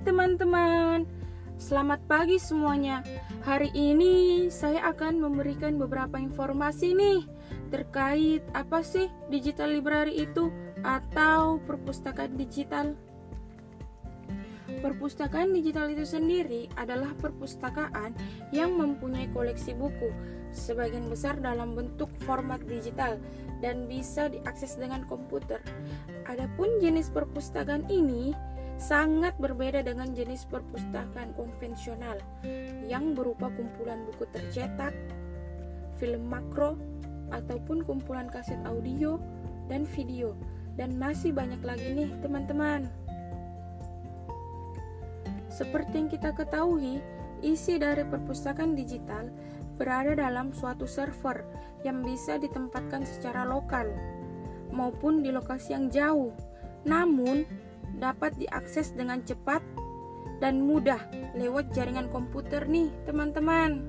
teman-teman, selamat pagi semuanya. Hari ini saya akan memberikan beberapa informasi nih terkait apa sih digital library itu atau perpustakaan digital. Perpustakaan digital itu sendiri adalah perpustakaan yang mempunyai koleksi buku, sebagian besar dalam bentuk format digital dan bisa diakses dengan komputer. Adapun jenis perpustakaan ini sangat berbeda dengan jenis perpustakaan konvensional yang berupa kumpulan buku tercetak, film makro, ataupun kumpulan kaset audio dan video, dan masih banyak lagi nih teman-teman. Seperti yang kita ketahui, isi dari perpustakaan digital berada dalam suatu server yang bisa ditempatkan secara lokal maupun di lokasi yang jauh. Namun, dapat diakses dengan cepat dan mudah lewat jaringan komputer nih, teman-teman.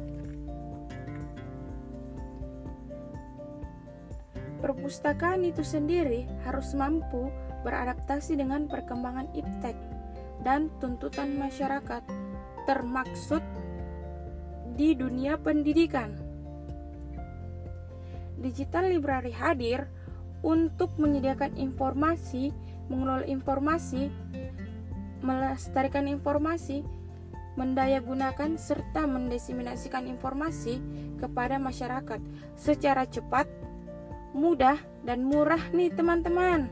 Perpustakaan itu sendiri harus mampu beradaptasi dengan perkembangan iptek dan tuntutan masyarakat, termaksud di dunia pendidikan. Digital Library hadir untuk menyediakan informasi mengelola informasi, melestarikan informasi, mendayagunakan serta mendesiminasikan informasi kepada masyarakat secara cepat, mudah, dan murah nih teman-teman.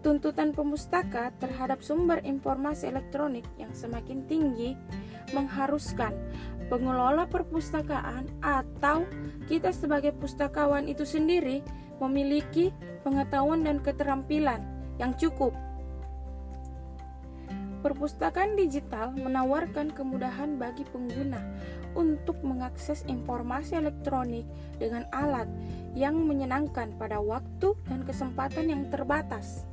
Tuntutan pemustaka terhadap sumber informasi elektronik yang semakin tinggi mengharuskan pengelola perpustakaan atau kita sebagai pustakawan itu sendiri memiliki pengetahuan dan keterampilan yang cukup. Perpustakaan digital menawarkan kemudahan bagi pengguna untuk mengakses informasi elektronik dengan alat yang menyenangkan pada waktu dan kesempatan yang terbatas.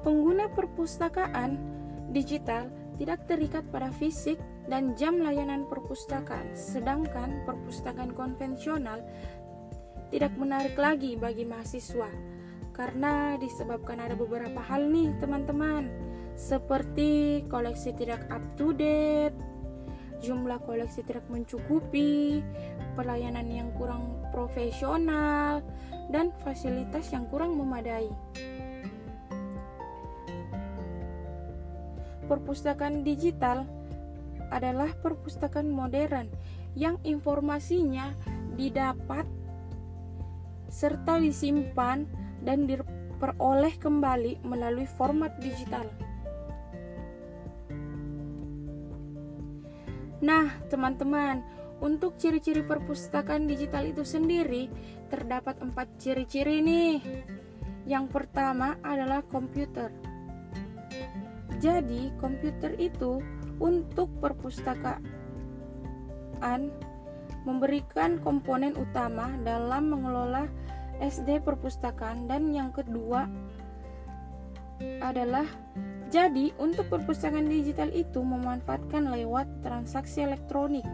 Pengguna perpustakaan digital tidak terikat pada fisik dan jam layanan perpustakaan, sedangkan perpustakaan konvensional tidak menarik lagi bagi mahasiswa. Karena disebabkan ada beberapa hal nih teman-teman. Seperti koleksi tidak up to date jumlah koleksi tidak mencukupi pelayanan yang kurang profesional dan fasilitas yang kurang memadai. Perpustakaan digital adalah perpustakaan modern yang informasinya didapat serta disimpan dan diperoleh kembali melalui format digital. Nah, teman-teman, untuk ciri-ciri perpustakaan digital itu sendiri terdapat empat ciri-ciri nih. Yang pertama adalah komputer. Jadi, komputer itu untuk perpustakaan memberikan komponen utama dalam mengelola SD perpustakaan dan yang kedua adalah jadi untuk perpustakaan digital itu memanfaatkan lewat transaksi elektronik.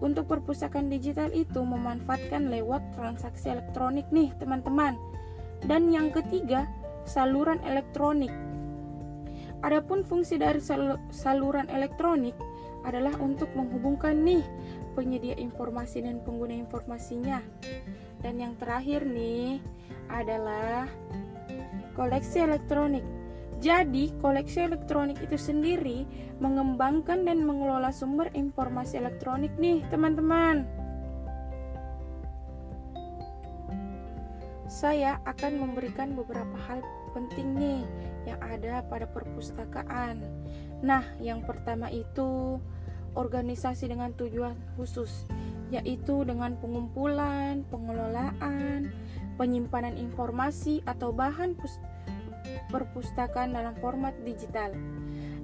Untuk perpustakaan digital itu memanfaatkan lewat transaksi elektronik nih, teman-teman. Dan yang ketiga, saluran elektronik. Adapun fungsi dari saluran elektronik adalah untuk menghubungkan nih penyedia informasi dan pengguna informasinya. Dan yang terakhir nih adalah koleksi elektronik. Jadi, koleksi elektronik itu sendiri mengembangkan dan mengelola sumber informasi elektronik nih, teman-teman. Saya akan memberikan beberapa hal penting nih yang ada pada perpustakaan. Nah, yang pertama itu organisasi dengan tujuan khusus, yaitu dengan pengumpulan, pengelolaan, penyimpanan informasi atau bahan perpustakaan dalam format digital.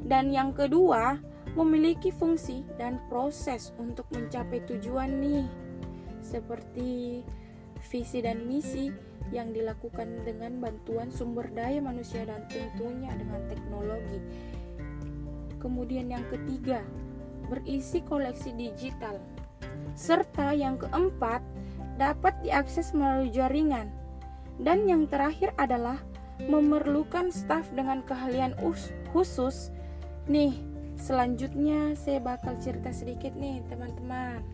Dan yang kedua, memiliki fungsi dan proses untuk mencapai tujuan nih, seperti visi dan misi yang dilakukan dengan bantuan sumber daya manusia dan tentunya dengan teknologi. Kemudian yang ketiga, berisi koleksi digital. Serta yang keempat, dapat diakses melalui jaringan. Dan yang terakhir adalah memerlukan staf dengan keahlian khusus. Nih, selanjutnya saya bakal cerita sedikit nih, teman-teman.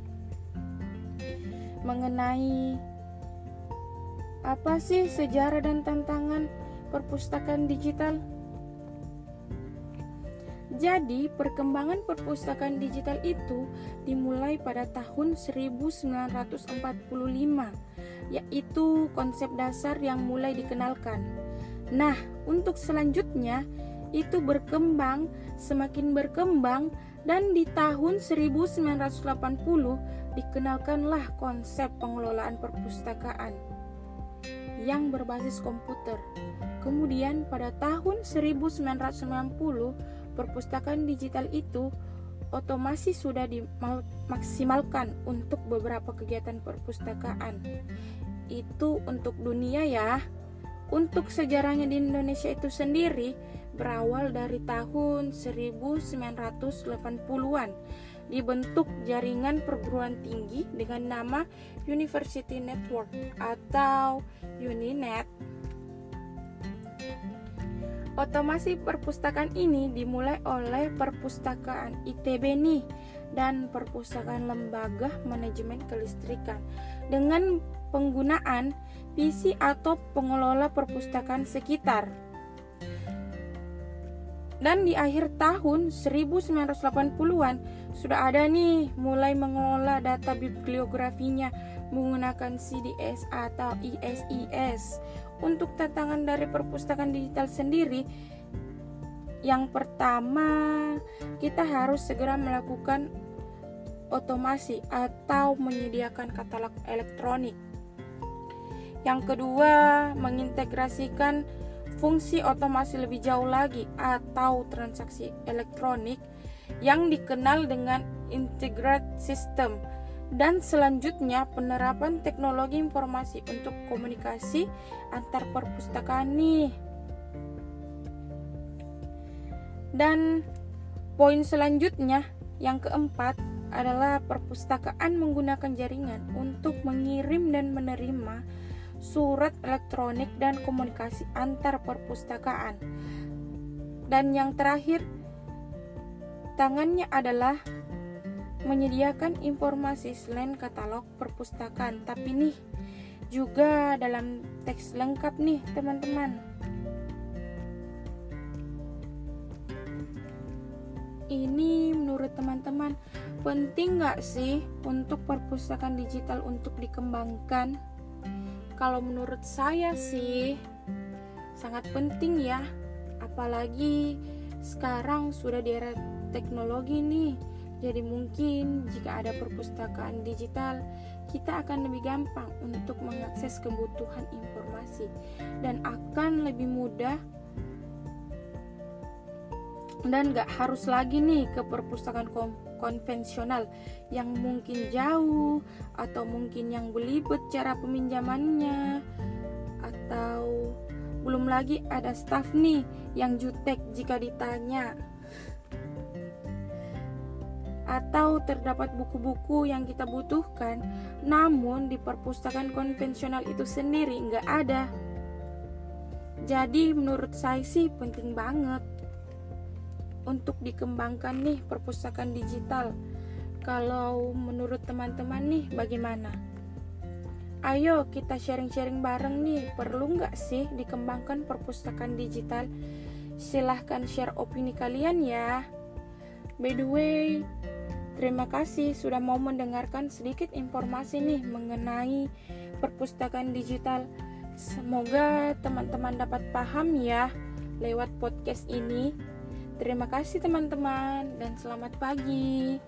Mengenai apa sih sejarah dan tantangan perpustakaan digital? Jadi, perkembangan perpustakaan digital itu dimulai pada tahun 1945, yaitu konsep dasar yang mulai dikenalkan. Nah, untuk selanjutnya itu berkembang, semakin berkembang dan di tahun 1980 dikenalkanlah konsep pengelolaan perpustakaan yang berbasis komputer. Kemudian pada tahun 1990 perpustakaan digital itu otomasi sudah dimaksimalkan untuk beberapa kegiatan perpustakaan. Itu untuk dunia ya. Untuk sejarahnya di Indonesia itu sendiri berawal dari tahun 1980-an dibentuk jaringan perguruan tinggi dengan nama University Network atau Uninet Otomasi perpustakaan ini dimulai oleh perpustakaan ITB nih dan perpustakaan lembaga manajemen kelistrikan dengan penggunaan PC atau pengelola perpustakaan sekitar. Dan di akhir tahun 1980-an sudah ada nih mulai mengelola data bibliografinya menggunakan CDS atau ISIS untuk tantangan dari perpustakaan digital sendiri, yang pertama kita harus segera melakukan otomasi atau menyediakan katalog elektronik. Yang kedua, mengintegrasikan fungsi otomasi lebih jauh lagi atau transaksi elektronik yang dikenal dengan integrated system dan selanjutnya penerapan teknologi informasi untuk komunikasi antar perpustakaan nih. Dan poin selanjutnya yang keempat adalah perpustakaan menggunakan jaringan untuk mengirim dan menerima surat elektronik dan komunikasi antar perpustakaan. Dan yang terakhir, tangannya adalah menyediakan informasi selain katalog perpustakaan. Tapi nih juga dalam teks lengkap nih teman-teman. Ini menurut teman-teman penting nggak sih untuk perpustakaan digital untuk dikembangkan? Kalau menurut saya sih sangat penting ya. Apalagi sekarang sudah di era teknologi nih jadi mungkin jika ada perpustakaan digital, kita akan lebih gampang untuk mengakses kebutuhan informasi dan akan lebih mudah dan gak harus lagi nih ke perpustakaan konvensional yang mungkin jauh atau mungkin yang belibet cara peminjamannya atau belum lagi ada staff nih yang jutek jika ditanya atau terdapat buku-buku yang kita butuhkan, namun di perpustakaan konvensional itu sendiri nggak ada. Jadi menurut saya sih penting banget untuk dikembangkan nih perpustakaan digital. Kalau menurut teman-teman nih bagaimana? Ayo kita sharing-sharing bareng nih, perlu nggak sih dikembangkan perpustakaan digital? Silahkan share opini kalian ya. By the way, Terima kasih sudah mau mendengarkan sedikit informasi nih mengenai perpustakaan digital. Semoga teman-teman dapat paham ya lewat podcast ini. Terima kasih teman-teman dan selamat pagi.